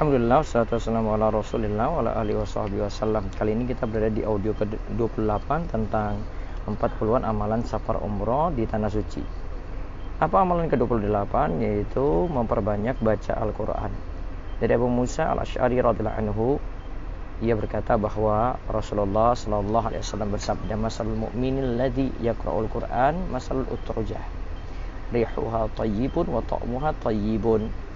Alhamdulillah, wassalatu wassalamu ala rasulillah wa ala alihi wasallam. Kali ini kita berada di audio ke-28 tentang 40-an amalan safar umroh di Tanah Suci. Apa amalan ke-28? Yaitu memperbanyak baca Al-Quran. Dari Abu Musa al-Ash'ari radhiyallahu anhu ia berkata bahwa Rasulullah Shallallahu Alaihi Wasallam bersabda masalul mu'minil ladzi yaqra'ul Qur'an masalul utrujah. Rihuha tayyibun wa ta'muha tayyibun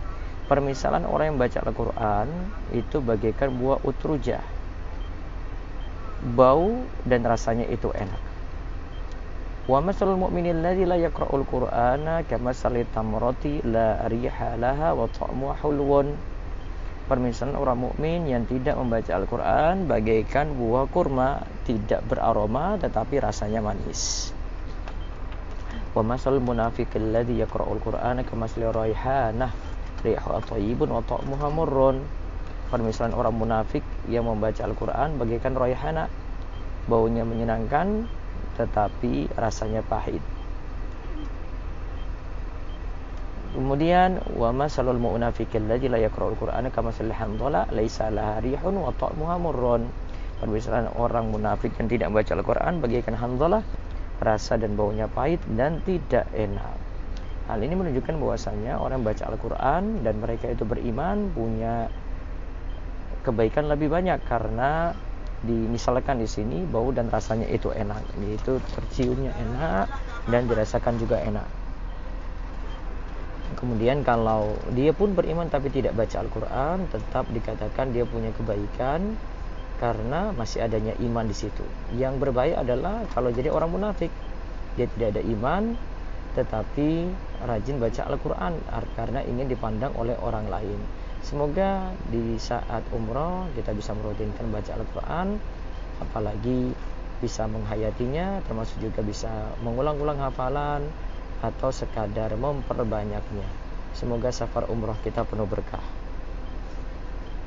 permisalan orang yang baca Al-Quran itu bagaikan buah utrujah bau dan rasanya itu enak. Wa masalul mu'minin ladzi la yaqra'ul qur'ana kamasali tamrati la riha laha wa ta'muha hulwun. Permisalan orang mukmin yang tidak membaca Al-Quran bagaikan buah kurma tidak beraroma tetapi rasanya manis. Wa masalul munafiqil ladzi yaqra'ul qur'ana kamasali raihanah rihu thayyibun wa ta'muha murrun permisalan orang munafik yang membaca Al-Qur'an bagaikan raihana baunya menyenangkan tetapi rasanya pahit Kemudian wa masalul munafiqil ladzi la yaqra'ul Qur'ana kama hamdala laisa laha rihun wa ta'muha murrun. Permisalan orang munafik yang tidak membaca Al-Qur'an bagaikan hamdalah rasa dan baunya pahit dan tidak enak. Hal ini menunjukkan bahwasanya orang baca Al-Quran dan mereka itu beriman punya kebaikan lebih banyak karena dimisalkan di sini bau dan rasanya itu enak, yaitu terciumnya enak dan dirasakan juga enak. Kemudian kalau dia pun beriman tapi tidak baca Al-Quran, tetap dikatakan dia punya kebaikan karena masih adanya iman di situ. Yang berbahaya adalah kalau jadi orang munafik, dia tidak ada iman, tetapi rajin baca Al-Quran karena ingin dipandang oleh orang lain. Semoga di saat umroh kita bisa merutinkan baca Al-Quran, apalagi bisa menghayatinya, termasuk juga bisa mengulang-ulang hafalan atau sekadar memperbanyaknya. Semoga safar umroh kita penuh berkah.